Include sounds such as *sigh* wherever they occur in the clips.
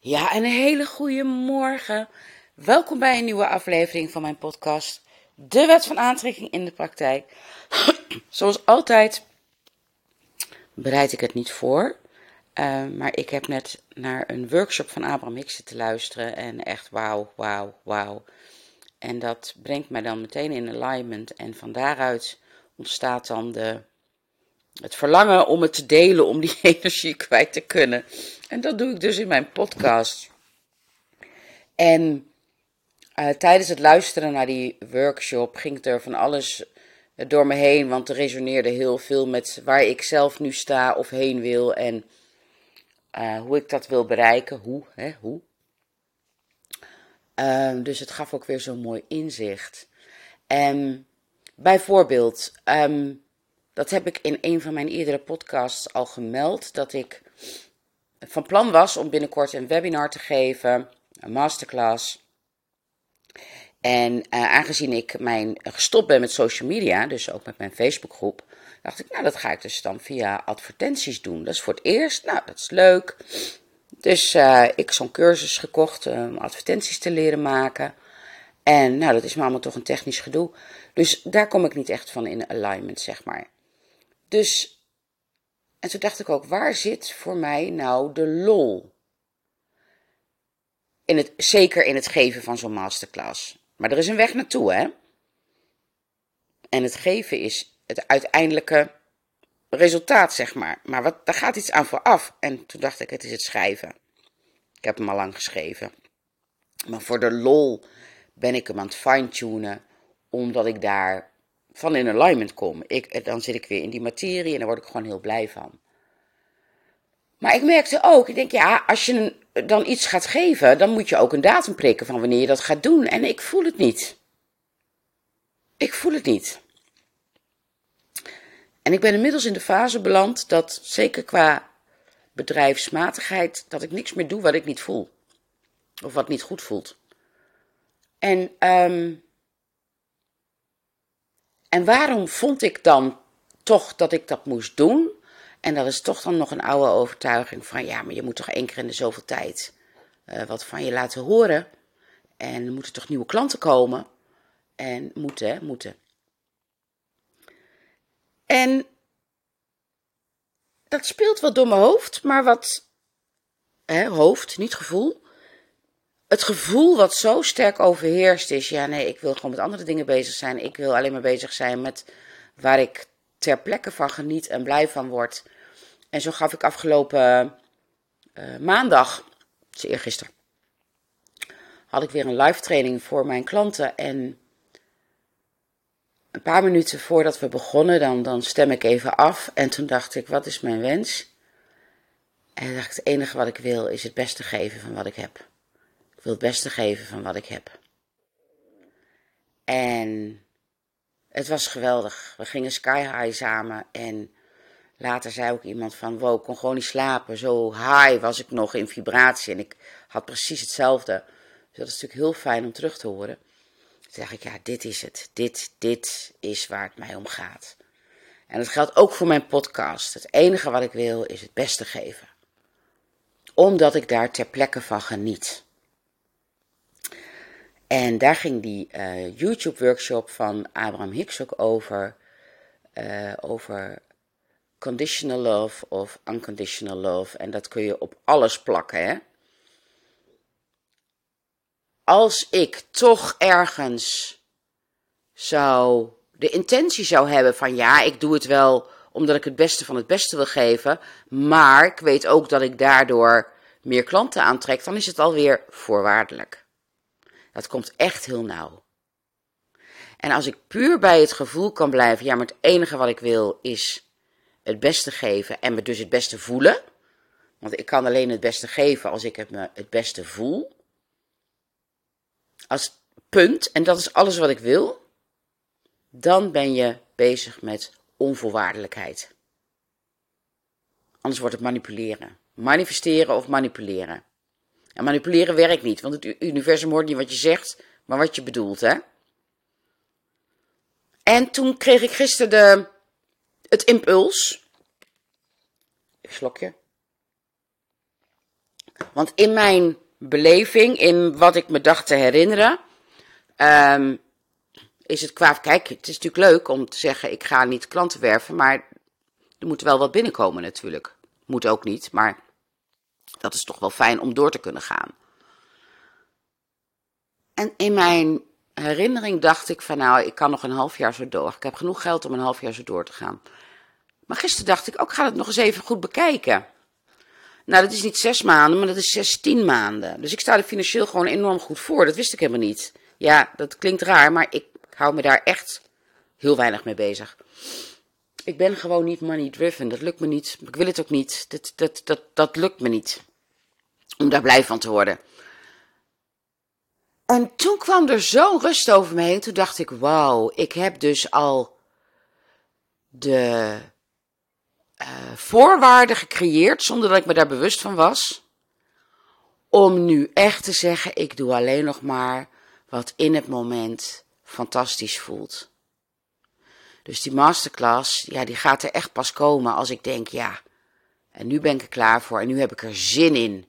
Ja, een hele goede morgen. Welkom bij een nieuwe aflevering van mijn podcast, De Wet van Aantrekking in de Praktijk. *clears throat* Zoals altijd bereid ik het niet voor, uh, maar ik heb net naar een workshop van Abraham Hicks te luisteren en echt wauw, wauw, wauw. En dat brengt mij dan meteen in alignment en van daaruit ontstaat dan de het verlangen om het te delen, om die *laughs* energie kwijt te kunnen. En dat doe ik dus in mijn podcast. En uh, tijdens het luisteren naar die workshop ging er van alles door me heen, want er resoneerde heel veel met waar ik zelf nu sta of heen wil en uh, hoe ik dat wil bereiken. Hoe, hè, hoe. Uh, dus het gaf ook weer zo'n mooi inzicht. En bijvoorbeeld, um, dat heb ik in een van mijn eerdere podcasts al gemeld. Dat ik van plan was om binnenkort een webinar te geven, een masterclass. En uh, aangezien ik mijn, gestopt ben met social media, dus ook met mijn Facebookgroep, dacht ik, nou dat ga ik dus dan via advertenties doen. Dat is voor het eerst, nou dat is leuk. Dus uh, ik zo'n cursus gekocht om advertenties te leren maken. En nou, dat is me allemaal toch een technisch gedoe. Dus daar kom ik niet echt van in alignment, zeg maar. Dus, en toen dacht ik ook, waar zit voor mij nou de lol? In het, zeker in het geven van zo'n masterclass. Maar er is een weg naartoe, hè? En het geven is het uiteindelijke resultaat, zeg maar. Maar wat, daar gaat iets aan vooraf. En toen dacht ik, het is het schrijven. Ik heb hem al lang geschreven. Maar voor de lol ben ik hem aan het fine-tunen, omdat ik daar van in alignment kom. Ik, dan zit ik weer in die materie en daar word ik gewoon heel blij van. Maar ik merkte ook, ik denk ja, als je dan iets gaat geven, dan moet je ook een datum prikken van wanneer je dat gaat doen. En ik voel het niet. Ik voel het niet. En ik ben inmiddels in de fase beland dat, zeker qua bedrijfsmatigheid, dat ik niks meer doe wat ik niet voel. Of wat niet goed voelt. En um, en waarom vond ik dan toch dat ik dat moest doen? En dat is toch dan nog een oude overtuiging van ja, maar je moet toch één keer in de zoveel tijd uh, wat van je laten horen. En er moeten toch nieuwe klanten komen. En moeten, moeten. En dat speelt wel door mijn hoofd, maar wat. Hè, hoofd, niet gevoel het gevoel wat zo sterk overheerst is, ja nee, ik wil gewoon met andere dingen bezig zijn. Ik wil alleen maar bezig zijn met waar ik ter plekke van geniet en blij van word. En zo gaf ik afgelopen uh, maandag, dus eergisteren, had ik weer een live training voor mijn klanten. En een paar minuten voordat we begonnen, dan, dan stem ik even af. En toen dacht ik, wat is mijn wens? En dacht het enige wat ik wil is het beste geven van wat ik heb wil het beste geven van wat ik heb. En het was geweldig. We gingen sky high samen en later zei ook iemand van, wow, ik kon gewoon niet slapen. Zo high was ik nog in vibratie en ik had precies hetzelfde. Dus dat is natuurlijk heel fijn om terug te horen. Toen dacht ik, ja, dit is het. Dit, dit is waar het mij om gaat. En dat geldt ook voor mijn podcast. Het enige wat ik wil is het beste geven. Omdat ik daar ter plekke van geniet. En daar ging die uh, YouTube-workshop van Abraham Hicks ook over. Uh, over conditional love of unconditional love. En dat kun je op alles plakken, hè. Als ik toch ergens zou de intentie zou hebben van ja, ik doe het wel omdat ik het beste van het beste wil geven, maar ik weet ook dat ik daardoor meer klanten aantrek, dan is het alweer voorwaardelijk. Dat komt echt heel nauw. En als ik puur bij het gevoel kan blijven, ja, maar het enige wat ik wil is het beste geven en me dus het beste voelen. Want ik kan alleen het beste geven als ik het me het beste voel. Als punt, en dat is alles wat ik wil, dan ben je bezig met onvoorwaardelijkheid. Anders wordt het manipuleren. Manifesteren of manipuleren. En manipuleren werkt niet, want het universum hoort niet wat je zegt, maar wat je bedoelt, hè? En toen kreeg ik gisteren de, het impuls. Een slokje. Want in mijn beleving, in wat ik me dacht te herinneren, ehm, is het qua. Kijk, het is natuurlijk leuk om te zeggen: ik ga niet klanten werven, maar er moet wel wat binnenkomen natuurlijk. Moet ook niet, maar dat is toch wel fijn om door te kunnen gaan. En in mijn herinnering dacht ik van nou, ik kan nog een half jaar zo door. Ik heb genoeg geld om een half jaar zo door te gaan. Maar gisteren dacht ik ook, ga het nog eens even goed bekijken. Nou, dat is niet zes maanden, maar dat is zestien maanden. Dus ik sta er financieel gewoon enorm goed voor. Dat wist ik helemaal niet. Ja, dat klinkt raar, maar ik hou me daar echt heel weinig mee bezig. Ik ben gewoon niet money driven. Dat lukt me niet. Ik wil het ook niet. Dat, dat, dat, dat lukt me niet. Om daar blij van te worden. En toen kwam er zo'n rust over me heen. Toen dacht ik, wauw, ik heb dus al de uh, voorwaarden gecreëerd, zonder dat ik me daar bewust van was. Om nu echt te zeggen, ik doe alleen nog maar wat in het moment fantastisch voelt. Dus die masterclass, ja, die gaat er echt pas komen als ik denk, ja, en nu ben ik er klaar voor en nu heb ik er zin in.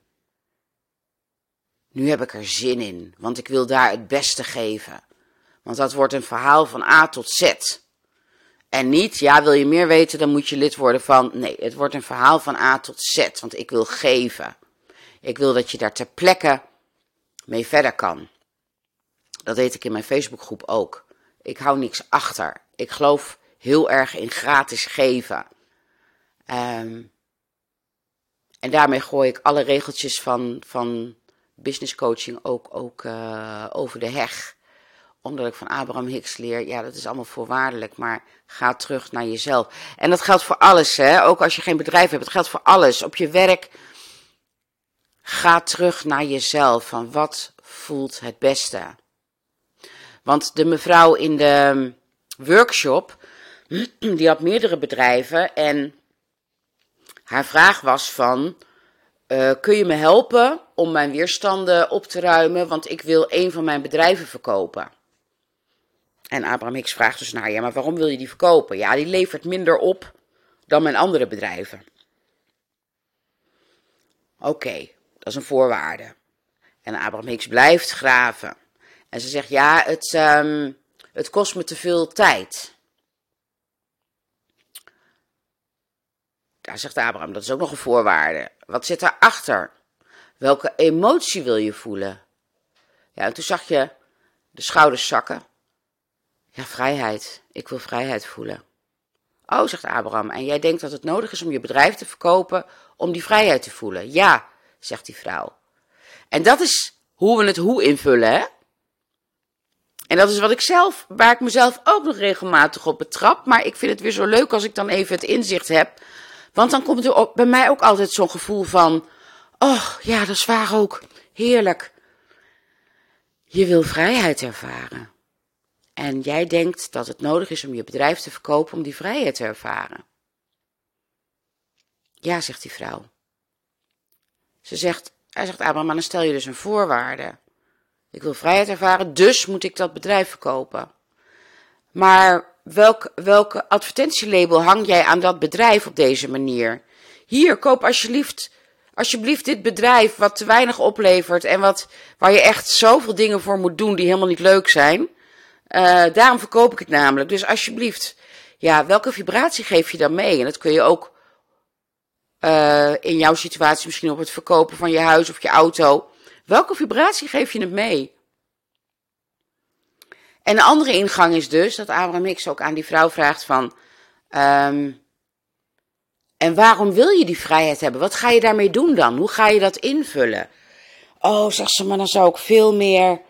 Nu heb ik er zin in, want ik wil daar het beste geven. Want dat wordt een verhaal van A tot Z. En niet, ja, wil je meer weten, dan moet je lid worden van. Nee, het wordt een verhaal van A tot Z, want ik wil geven. Ik wil dat je daar ter plekke mee verder kan. Dat deed ik in mijn Facebookgroep ook. Ik hou niks achter. Ik geloof heel erg in gratis geven. Um, en daarmee gooi ik alle regeltjes van, van business coaching ook, ook uh, over de heg. Omdat ik van Abraham Hicks leer, ja, dat is allemaal voorwaardelijk, maar ga terug naar jezelf. En dat geldt voor alles, hè? ook als je geen bedrijf hebt. Het geldt voor alles. Op je werk, ga terug naar jezelf. Van wat voelt het beste? Want de mevrouw in de workshop, die had meerdere bedrijven en haar vraag was van, uh, kun je me helpen om mijn weerstanden op te ruimen, want ik wil een van mijn bedrijven verkopen. En Abraham Hicks vraagt dus naar, ja, maar waarom wil je die verkopen? Ja, die levert minder op dan mijn andere bedrijven. Oké, dat is een voorwaarde. En Abraham Hicks blijft graven. En ze zegt, ja, het, um, het kost me te veel tijd. Daar zegt Abraham, dat is ook nog een voorwaarde. Wat zit daarachter? Welke emotie wil je voelen? Ja, en toen zag je de schouders zakken. Ja, vrijheid. Ik wil vrijheid voelen. Oh, zegt Abraham, en jij denkt dat het nodig is om je bedrijf te verkopen om die vrijheid te voelen? Ja, zegt die vrouw. En dat is hoe we het hoe invullen, hè? En dat is wat ik zelf, waar ik mezelf ook nog regelmatig op betrap. Maar ik vind het weer zo leuk als ik dan even het inzicht heb. Want dan komt er bij mij ook altijd zo'n gevoel van: oh ja, dat is waar ook. Heerlijk. Je wil vrijheid ervaren. En jij denkt dat het nodig is om je bedrijf te verkopen om die vrijheid te ervaren. Ja, zegt die vrouw. Ze zegt, hij zegt, Abraham, dan stel je dus een voorwaarde. Ik wil vrijheid ervaren, dus moet ik dat bedrijf verkopen. Maar welk, welke advertentielabel hang jij aan dat bedrijf op deze manier? Hier, koop alsjeblieft, alsjeblieft dit bedrijf wat te weinig oplevert en wat, waar je echt zoveel dingen voor moet doen die helemaal niet leuk zijn. Uh, daarom verkoop ik het namelijk. Dus alsjeblieft, ja, welke vibratie geef je dan mee? En dat kun je ook uh, in jouw situatie misschien op het verkopen van je huis of je auto. Welke vibratie geef je het mee? En de andere ingang is dus dat Abraham Hicks ook aan die vrouw vraagt van... Um, en waarom wil je die vrijheid hebben? Wat ga je daarmee doen dan? Hoe ga je dat invullen? Oh, zegt ze, maar dan zou ik veel meer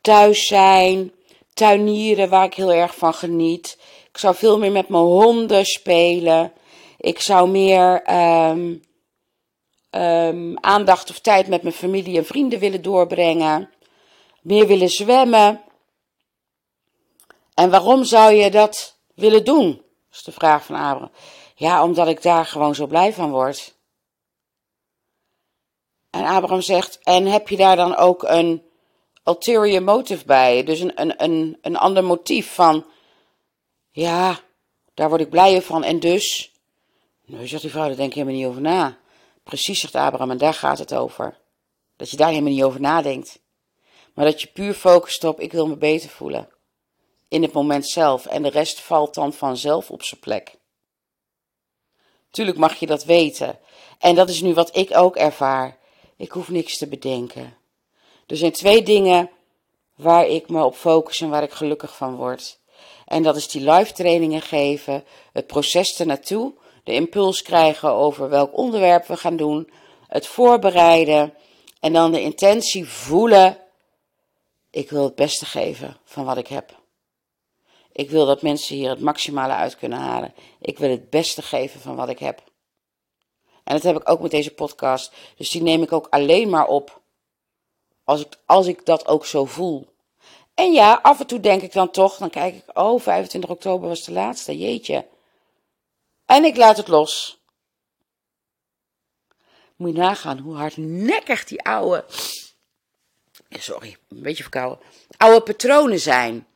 thuis zijn, tuinieren waar ik heel erg van geniet. Ik zou veel meer met mijn honden spelen. Ik zou meer um, um, aandacht of tijd met mijn familie en vrienden willen doorbrengen. Meer willen zwemmen. En waarom zou je dat willen doen? Is de vraag van Abraham. Ja, omdat ik daar gewoon zo blij van word. En Abraham zegt, en heb je daar dan ook een ulterior motive bij? Dus een, een, een, een ander motief van, ja, daar word ik blijer van en dus? Nee, zegt die vrouw, daar denk ik helemaal niet over na. Precies, zegt Abraham, en daar gaat het over. Dat je daar helemaal niet over nadenkt. Maar dat je puur focust op, ik wil me beter voelen. In het moment zelf. En de rest valt dan vanzelf op zijn plek. Tuurlijk mag je dat weten. En dat is nu wat ik ook ervaar. Ik hoef niks te bedenken. Er zijn twee dingen waar ik me op focus en waar ik gelukkig van word. En dat is die live trainingen geven, het proces ernaartoe, de impuls krijgen over welk onderwerp we gaan doen, het voorbereiden en dan de intentie voelen. Ik wil het beste geven van wat ik heb. Ik wil dat mensen hier het maximale uit kunnen halen. Ik wil het beste geven van wat ik heb. En dat heb ik ook met deze podcast. Dus die neem ik ook alleen maar op als ik, als ik dat ook zo voel. En ja, af en toe denk ik dan toch, dan kijk ik, oh, 25 oktober was de laatste, jeetje. En ik laat het los. Moet je nagaan hoe hardnekkig die oude, sorry, een beetje verkouden, oude patronen zijn.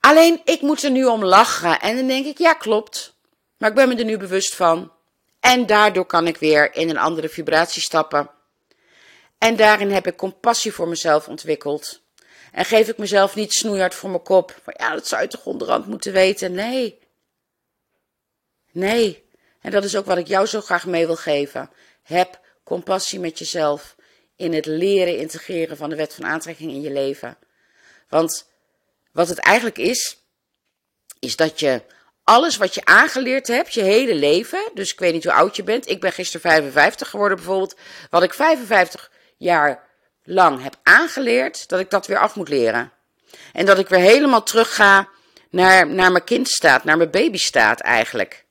Alleen ik moet er nu om lachen en dan denk ik, ja klopt, maar ik ben me er nu bewust van. En daardoor kan ik weer in een andere vibratie stappen. En daarin heb ik compassie voor mezelf ontwikkeld. En geef ik mezelf niet snoeihard voor mijn kop. Van ja, dat zou je toch onderhand moeten weten. Nee. Nee. En dat is ook wat ik jou zo graag mee wil geven. Heb compassie met jezelf in het leren integreren van de wet van aantrekking in je leven. Want wat het eigenlijk is, is dat je alles wat je aangeleerd hebt, je hele leven, dus ik weet niet hoe oud je bent, ik ben gisteren 55 geworden bijvoorbeeld, wat ik 55 jaar lang heb aangeleerd, dat ik dat weer af moet leren. En dat ik weer helemaal terug ga naar, naar mijn kindstaat, naar mijn babystaat eigenlijk.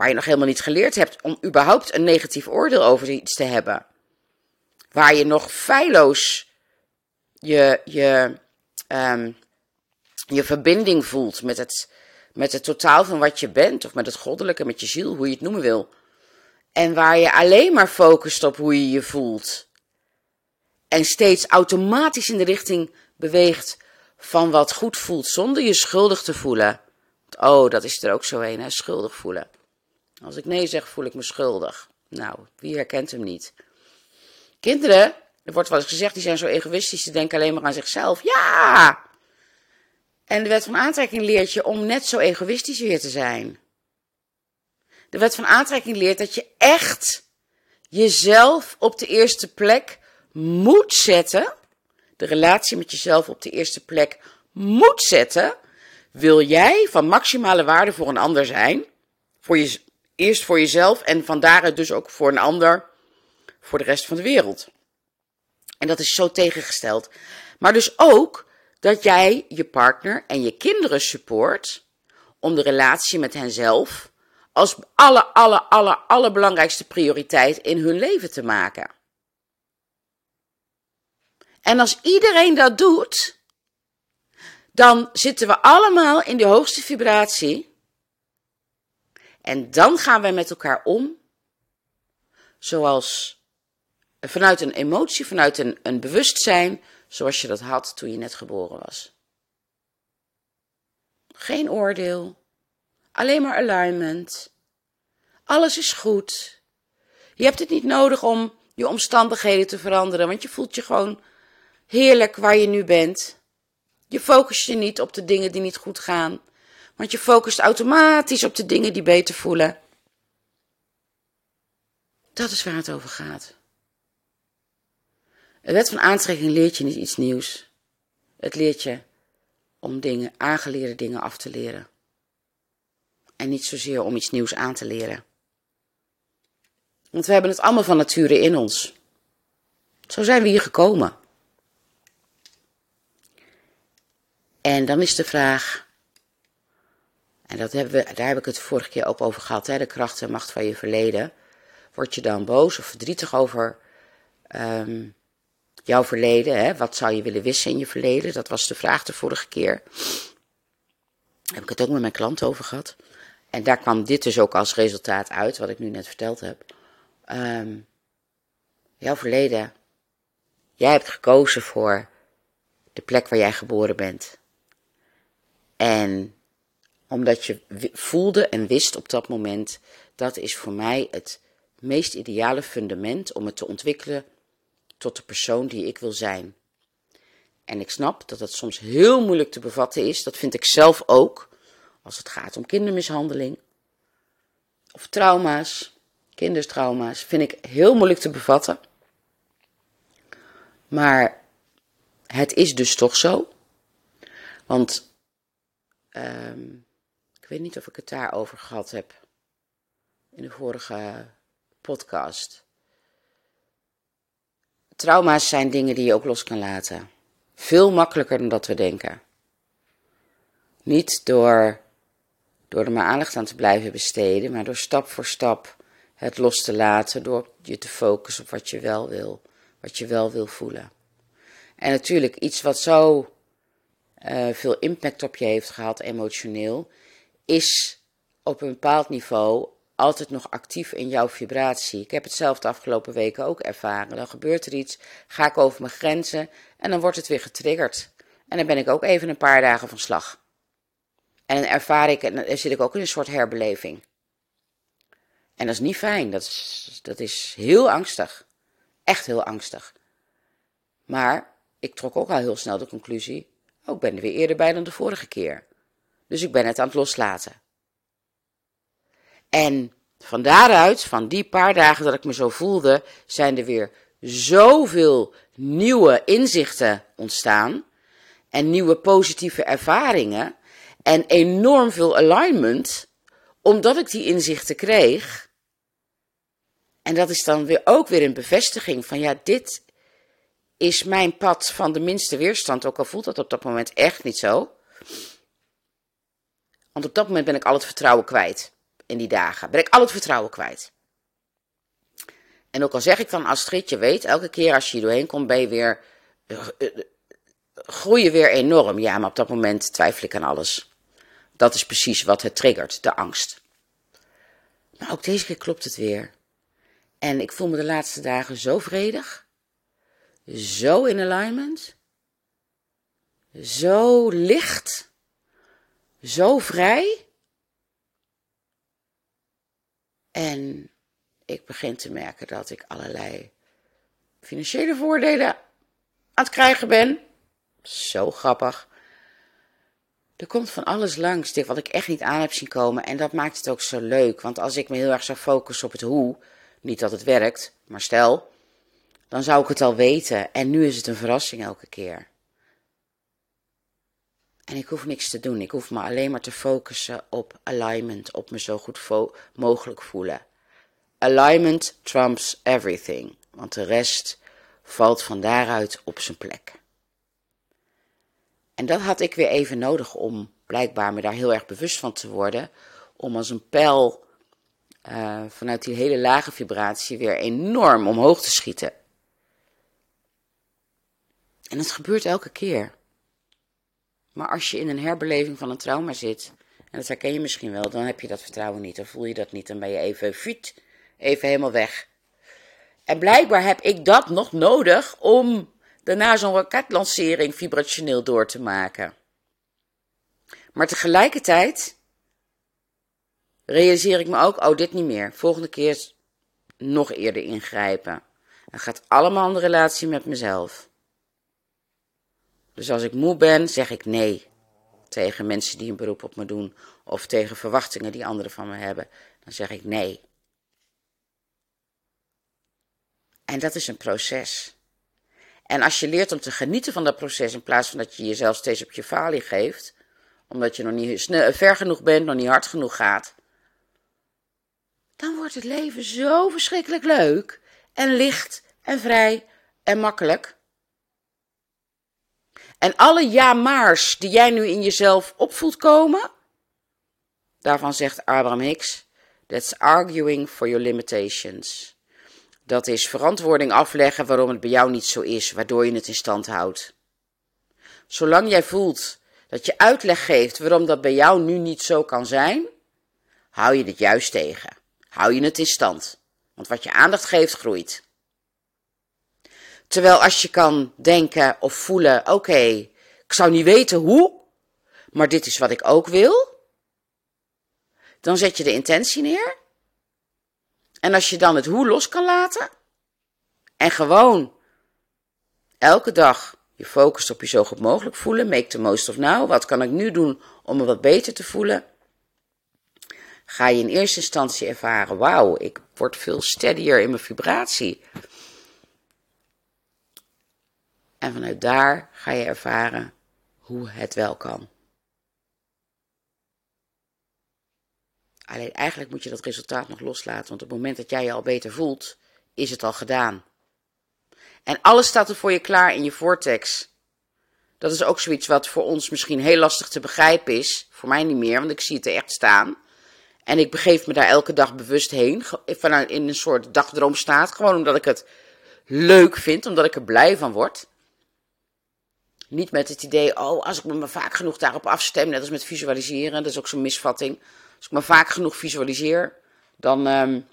Waar je nog helemaal niet geleerd hebt om überhaupt een negatief oordeel over iets te hebben. Waar je nog feilloos je, je, um, je verbinding voelt met het, met het totaal van wat je bent, of met het goddelijke, met je ziel, hoe je het noemen wil. En waar je alleen maar focust op hoe je je voelt en steeds automatisch in de richting beweegt van wat goed voelt, zonder je schuldig te voelen. Oh, dat is er ook zo een, hè? schuldig voelen. Als ik nee zeg, voel ik me schuldig. Nou, wie herkent hem niet? Kinderen, er wordt wel eens gezegd, die zijn zo egoïstisch, die denken alleen maar aan zichzelf. Ja! En de wet van aantrekking leert je om net zo egoïstisch weer te zijn. De wet van aantrekking leert dat je echt jezelf op de eerste plek moet zetten, de relatie met jezelf op de eerste plek moet zetten, wil jij van maximale waarde voor een ander zijn, voor je, eerst voor jezelf en van daaruit dus ook voor een ander, voor de rest van de wereld. En dat is zo tegengesteld. Maar dus ook dat jij je partner en je kinderen support om de relatie met henzelf als alle, alle, alle, allerbelangrijkste prioriteit in hun leven te maken. En als iedereen dat doet, dan zitten we allemaal in de hoogste vibratie. En dan gaan wij met elkaar om, zoals vanuit een emotie, vanuit een, een bewustzijn, zoals je dat had toen je net geboren was. Geen oordeel, alleen maar alignment. Alles is goed. Je hebt het niet nodig om je omstandigheden te veranderen, want je voelt je gewoon heerlijk waar je nu bent. Je focust je niet op de dingen die niet goed gaan, want je focust automatisch op de dingen die beter voelen. Dat is waar het over gaat. Een wet van aantrekking leert je niet iets nieuws. Het leert je om dingen, aangeleerde dingen af te leren. En niet zozeer om iets nieuws aan te leren. Want we hebben het allemaal van nature in ons. Zo zijn we hier gekomen. En dan is de vraag, en dat hebben we, daar heb ik het vorige keer ook over gehad, hè, de kracht en macht van je verleden. Word je dan boos of verdrietig over um, jouw verleden? Hè? Wat zou je willen wissen in je verleden? Dat was de vraag de vorige keer. Heb ik het ook met mijn klant over gehad. En daar kwam dit dus ook als resultaat uit, wat ik nu net verteld heb. Um, jouw verleden. Jij hebt gekozen voor de plek waar jij geboren bent. En omdat je voelde en wist op dat moment, dat is voor mij het meest ideale fundament om het te ontwikkelen tot de persoon die ik wil zijn. En ik snap dat het soms heel moeilijk te bevatten is. Dat vind ik zelf ook. Als het gaat om kindermishandeling of trauma's, kindertrauma's, vind ik heel moeilijk te bevatten. Maar het is dus toch zo. Want ehm, weet niet of ik het daarover gehad heb in de vorige podcast. Trauma's zijn dingen die je ook los kan laten. Veel makkelijker dan dat we denken. Niet door, door er maar aandacht aan te blijven besteden, maar door stap voor stap het los te laten, door je te focussen op wat je wel wil, wat je wel wil voelen. En natuurlijk iets wat zo uh, veel impact op je heeft gehad emotioneel, is op een bepaald niveau altijd nog actief in jouw vibratie. Ik heb het zelf de afgelopen weken ook ervaren. Dan gebeurt er iets, ga ik over mijn grenzen en dan wordt het weer getriggerd. En dan ben ik ook even een paar dagen van slag. En dan ervaar ik, en dan zit ik ook in een soort herbeleving. En dat is niet fijn, dat is, dat is heel angstig. Echt heel angstig. Maar ik trok ook al heel snel de conclusie, oh, ik ben er weer eerder bij dan de vorige keer. Dus ik ben het aan het loslaten. En van daaruit, van die paar dagen dat ik me zo voelde, zijn er weer zoveel nieuwe inzichten ontstaan. En nieuwe positieve ervaringen. En enorm veel alignment, omdat ik die inzichten kreeg. En dat is dan weer ook weer een bevestiging van ja, dit is mijn pad van de minste weerstand. Ook al voelt dat op dat moment echt niet zo. Want op dat moment ben ik al het vertrouwen kwijt in die dagen. Ben ik al het vertrouwen kwijt. En ook al zeg ik van Astrid, je weet, elke keer als je hier doorheen komt, ben je weer, uh, uh, groei je weer enorm. Ja, maar op dat moment twijfel ik aan alles. Dat is precies wat het triggert, de angst. Maar ook deze keer klopt het weer. En ik voel me de laatste dagen zo vredig, zo in alignment, zo licht, zo vrij. En ik begin te merken dat ik allerlei financiële voordelen aan het krijgen ben. Zo grappig. Er komt van alles langs, dit wat ik echt niet aan heb zien komen. En dat maakt het ook zo leuk. Want als ik me heel erg zou focussen op het hoe, niet dat het werkt, maar stel, dan zou ik het al weten. En nu is het een verrassing elke keer. En ik hoef niks te doen. Ik hoef me alleen maar te focussen op alignment, op me zo goed mogelijk voelen. Alignment trumps everything, want de rest valt van daaruit op zijn plek. En dat had ik weer even nodig om blijkbaar me daar heel erg bewust van te worden, om als een pijl uh, vanuit die hele lage vibratie weer enorm omhoog te schieten. En dat gebeurt elke keer. Maar als je in een herbeleving van een trauma zit, en dat herken je misschien wel, dan heb je dat vertrouwen niet, dan voel je dat niet, dan ben je even fiet, even helemaal weg. En blijkbaar heb ik dat nog nodig om daarna zo'n raketlancering vibrationeel door te maken. Maar tegelijkertijd realiseer ik me ook, oh dit niet meer, volgende keer nog eerder ingrijpen. Het gaat allemaal om de relatie met mezelf. Dus als ik moe ben, zeg ik nee tegen mensen die een beroep op me doen of tegen verwachtingen die anderen van me hebben. Dan zeg ik nee. En dat is een proces. En als je leert om te genieten van dat proces in plaats van dat je jezelf steeds op je falie geeft, omdat je nog niet ver genoeg bent, nog niet hard genoeg gaat, dan wordt het leven zo verschrikkelijk leuk en licht en vrij en makkelijk. En alle ja-maars die jij nu in jezelf opvoelt komen, daarvan zegt Abraham Hicks, that's arguing for your limitations. Dat is verantwoording afleggen waarom het bij jou niet zo is, waardoor je het in stand houdt. Zolang jij voelt dat je uitleg geeft waarom dat bij jou nu niet zo kan zijn, hou je het juist tegen. Hou je het in stand. Want wat je aandacht geeft, groeit. Terwijl als je kan denken of voelen, oké, ik zou niet weten hoe, maar dit is wat ik ook wil, dan zet je de intentie neer. En als je dan het hoe los kan laten en gewoon elke dag je focust op je zo goed mogelijk voelen. Make the most of now. Wat kan ik nu doen om me wat beter te voelen? Ga je in eerste instantie ervaren: wauw, ik word veel steadier in mijn vibratie. En vanuit daar ga je ervaren hoe het wel kan. Alleen eigenlijk moet je dat resultaat nog loslaten, want op het moment dat jij je al beter voelt, is het al gedaan. En alles staat er voor je klaar in je vortex. Dat is ook zoiets wat voor ons misschien heel lastig te begrijpen is. Voor mij niet meer, want ik zie het er echt staan. En ik begeef me daar elke dag bewust heen. Vanuit in een soort dagdroomstaat. Gewoon omdat ik het leuk vind, omdat ik er blij van word. Niet met het idee, oh, als ik me maar vaak genoeg daarop afstem, net als met visualiseren, dat is ook zo'n misvatting. Als ik me vaak genoeg visualiseer, dan um,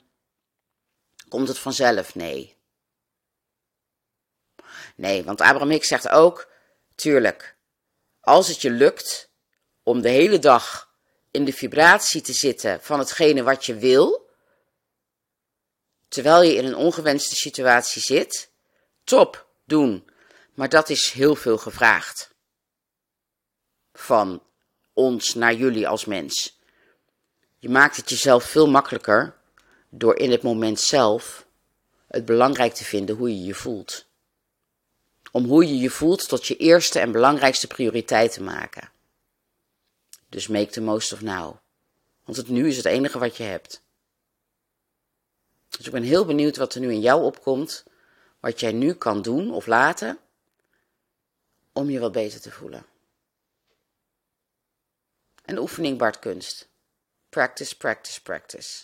komt het vanzelf. Nee. Nee, want Abraham Hicks zegt ook, tuurlijk, als het je lukt om de hele dag in de vibratie te zitten van hetgene wat je wil, terwijl je in een ongewenste situatie zit, top, doen. Maar dat is heel veel gevraagd. Van ons naar jullie als mens. Je maakt het jezelf veel makkelijker door in het moment zelf het belangrijk te vinden hoe je je voelt om hoe je je voelt tot je eerste en belangrijkste prioriteit te maken. Dus make the most of now. Want het nu is het enige wat je hebt. Dus ik ben heel benieuwd wat er nu in jou opkomt, wat jij nu kan doen of laten om je wat beter te voelen. Een oefening Bart Kunst. Practice, practice, practice.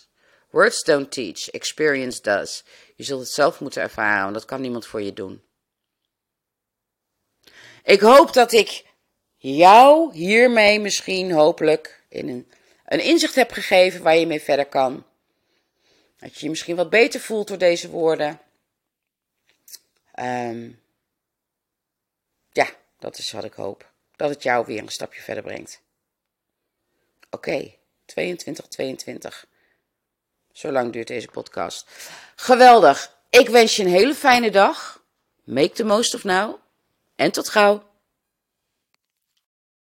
Words don't teach, experience does. Je zult het zelf moeten ervaren, want dat kan niemand voor je doen. Ik hoop dat ik jou hiermee misschien hopelijk in een, een inzicht heb gegeven waar je mee verder kan. Dat je je misschien wat beter voelt door deze woorden. Um, dat is wat ik hoop. Dat het jou weer een stapje verder brengt. Oké, okay, 22, 22. Zo lang duurt deze podcast. Geweldig. Ik wens je een hele fijne dag. Make the most of now. En tot gauw!